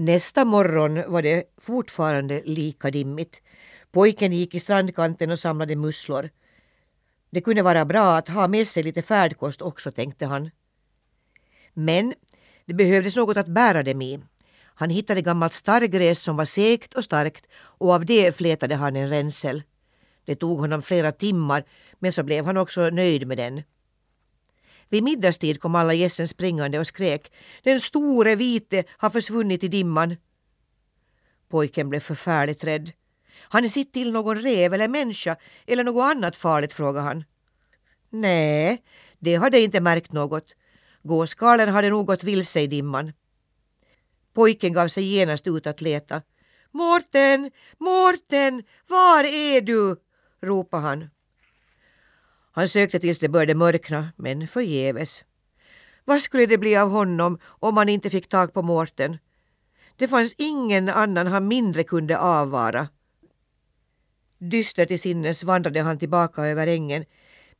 Nästa morgon var det fortfarande lika dimmigt. Pojken gick i strandkanten och samlade musslor. Det kunde vara bra att ha med sig lite färdkost också, tänkte han. Men det behövdes något att bära dem i. Han hittade gammalt starrgräs som var segt och starkt och av det flätade han en ränsel. Det tog honom flera timmar men så blev han också nöjd med den. Vid middagstid kom alla gässen springande och skrek Den store vite har försvunnit i dimman. Pojken blev förfärligt rädd. Har ni sett till någon rev eller människa eller något annat farligt? frågade han. Nej, det hade inte märkt något. Gåskalen hade nog gått vilse i dimman. Pojken gav sig genast ut att leta. Mårten, Mårten, var är du? ropade han. Han sökte tills det började mörkna, men förgäves. Vad skulle det bli av honom om han inte fick tag på Mårten? Det fanns ingen annan han mindre kunde avvara. Dyster till sinnes vandrade han tillbaka över ängen.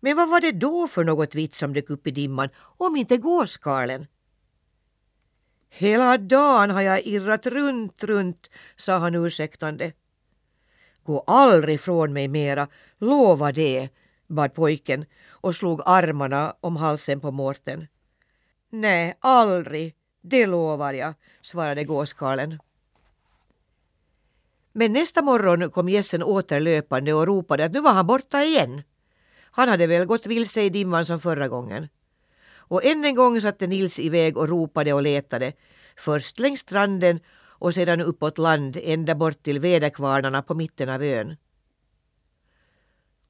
Men vad var det då för något vitt som dök upp i dimman, om inte gåskarlen? Hela dagen har jag irrat runt, runt, sa han ursäktande. Gå aldrig från mig mera, lova det, bad pojken och slog armarna om halsen på Mårten. Nej, aldrig, det lovar jag, svarade gåskarlen. Men nästa morgon kom gässen åter löpande och ropade att nu var han borta igen. Han hade väl gått vilse i dimman som förra gången. Och än en gång satte Nils iväg och ropade och letade. Först längs stranden och sedan uppåt land ända bort till väderkvarnarna på mitten av ön.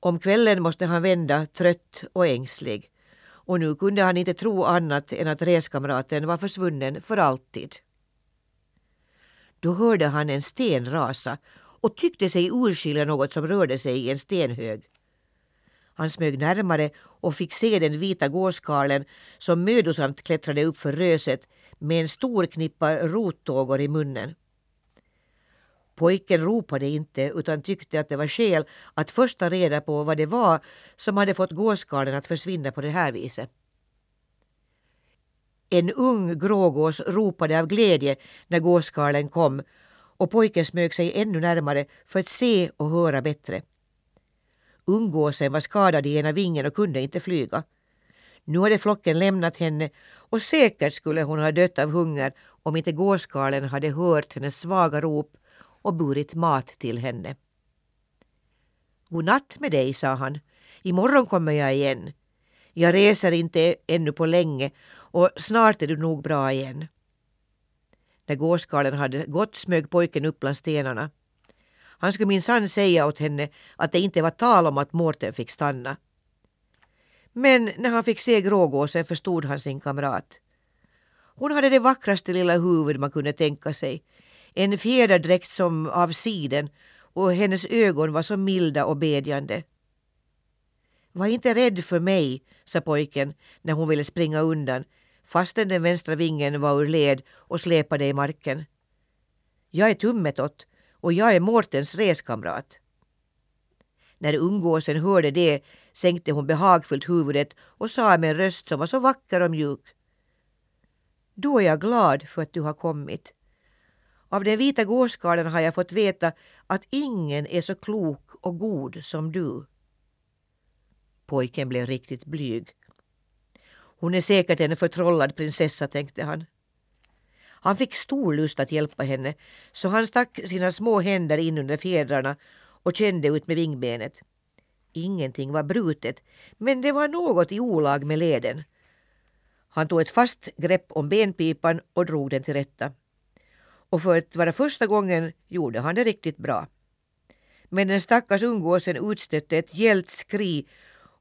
Om kvällen måste han vända trött och ängslig. Och nu kunde han inte tro annat än att reskamraten var försvunnen för alltid. Då hörde han en sten rasa och tyckte sig urskilja något som rörde sig i en stenhög. Han smög närmare och fick se den vita gåskarlen som mödosamt klättrade upp för röset med en stor knippa rottågor i munnen. Pojken ropade inte utan tyckte att det var skäl att först ta reda på vad det var som hade fått gåskarlen att försvinna på det här viset. En ung grågås ropade av glädje när gåskarlen kom och pojken smög sig ännu närmare för att se och höra bättre. Unggåsen var skadad i ena vingen och kunde inte flyga. Nu hade flocken lämnat henne och säkert skulle hon ha dött av hunger om inte gåskarlen hade hört hennes svaga rop och burit mat till henne. God natt med dig, sa han. Imorgon kommer jag igen. Jag reser inte ännu på länge och snart är du nog bra igen. När gåskarlen hade gått smög pojken upp bland stenarna. Han skulle minsann säga åt henne att det inte var tal om att Mårten fick stanna. Men när han fick se grågåsen förstod han sin kamrat. Hon hade det vackraste lilla huvud man kunde tänka sig. En fjäderdräkt som av siden och hennes ögon var så milda och bedjande. Var inte rädd för mig, sa pojken när hon ville springa undan fastän den vänstra vingen var ur led och släpade i marken. Jag är Tummetott och jag är Mårtens reskamrat. När ungåsen hörde det sänkte hon behagfullt huvudet och sa med en röst som var så vacker och mjuk. Då är jag glad för att du har kommit. Av den vita gåskarlen har jag fått veta att ingen är så klok och god som du. Pojken blev riktigt blyg. Hon är säkert en förtrollad prinsessa, tänkte han. Han fick stor lust att hjälpa henne så han stack sina små händer in under fjädrarna och kände ut med vingbenet. Ingenting var brutet, men det var något i olag med leden. Han tog ett fast grepp om benpipan och drog den till rätta. Och för att vara första gången gjorde han det riktigt bra. Men den stackars ungåsen utstötte ett gällt skri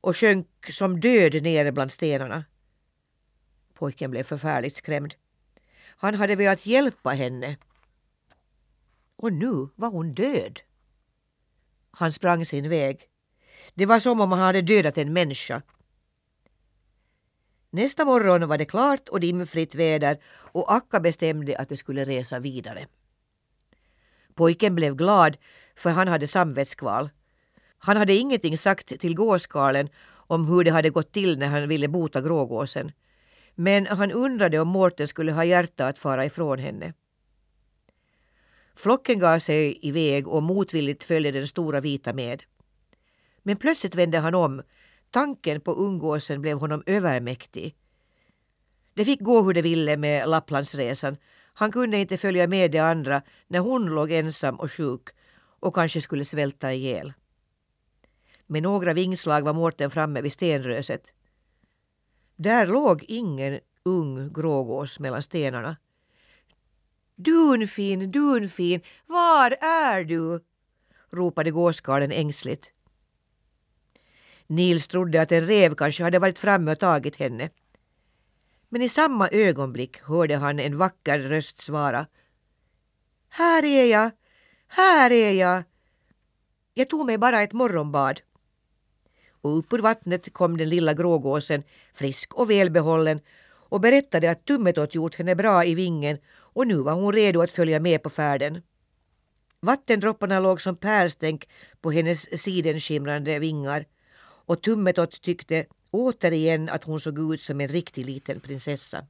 och sjönk som död ner bland stenarna. Pojken blev förfärligt skrämd. Han hade velat hjälpa henne. Och nu var hon död. Han sprang sin väg. Det var som om han hade dödat en människa. Nästa morgon var det klart och dimfritt väder och Akka bestämde att de skulle resa vidare. Pojken blev glad för han hade samvetskval. Han hade ingenting sagt till gåskalen om hur det hade gått till när han ville bota grågåsen. Men han undrade om Mårten skulle ha hjärta att fara ifrån henne. Flocken gav sig iväg och motvilligt följde den stora vita med. Men plötsligt vände han om. Tanken på ungåsen blev honom övermäktig. Det fick gå hur det ville med Lapplandsresan. Han kunde inte följa med de andra när hon låg ensam och sjuk och kanske skulle svälta ihjäl. Med några vingslag var Mårten framme vid stenröset. Där låg ingen ung grågås mellan stenarna. Dunfin, Dunfin, var är du? ropade gåskarlen ängsligt. Nils trodde att en rev kanske hade varit framme och tagit henne. Men i samma ögonblick hörde han en vacker röst svara. Här är jag, här är jag. Jag tog mig bara ett morgonbad. Och upp ur vattnet kom den lilla grågåsen, frisk och välbehållen och berättade att Tummetott gjort henne bra i vingen och nu var hon redo att följa med på färden. Vattendropparna låg som pärlstänk på hennes sidenskimrande vingar och Tummetott tyckte återigen att hon såg ut som en riktig liten prinsessa.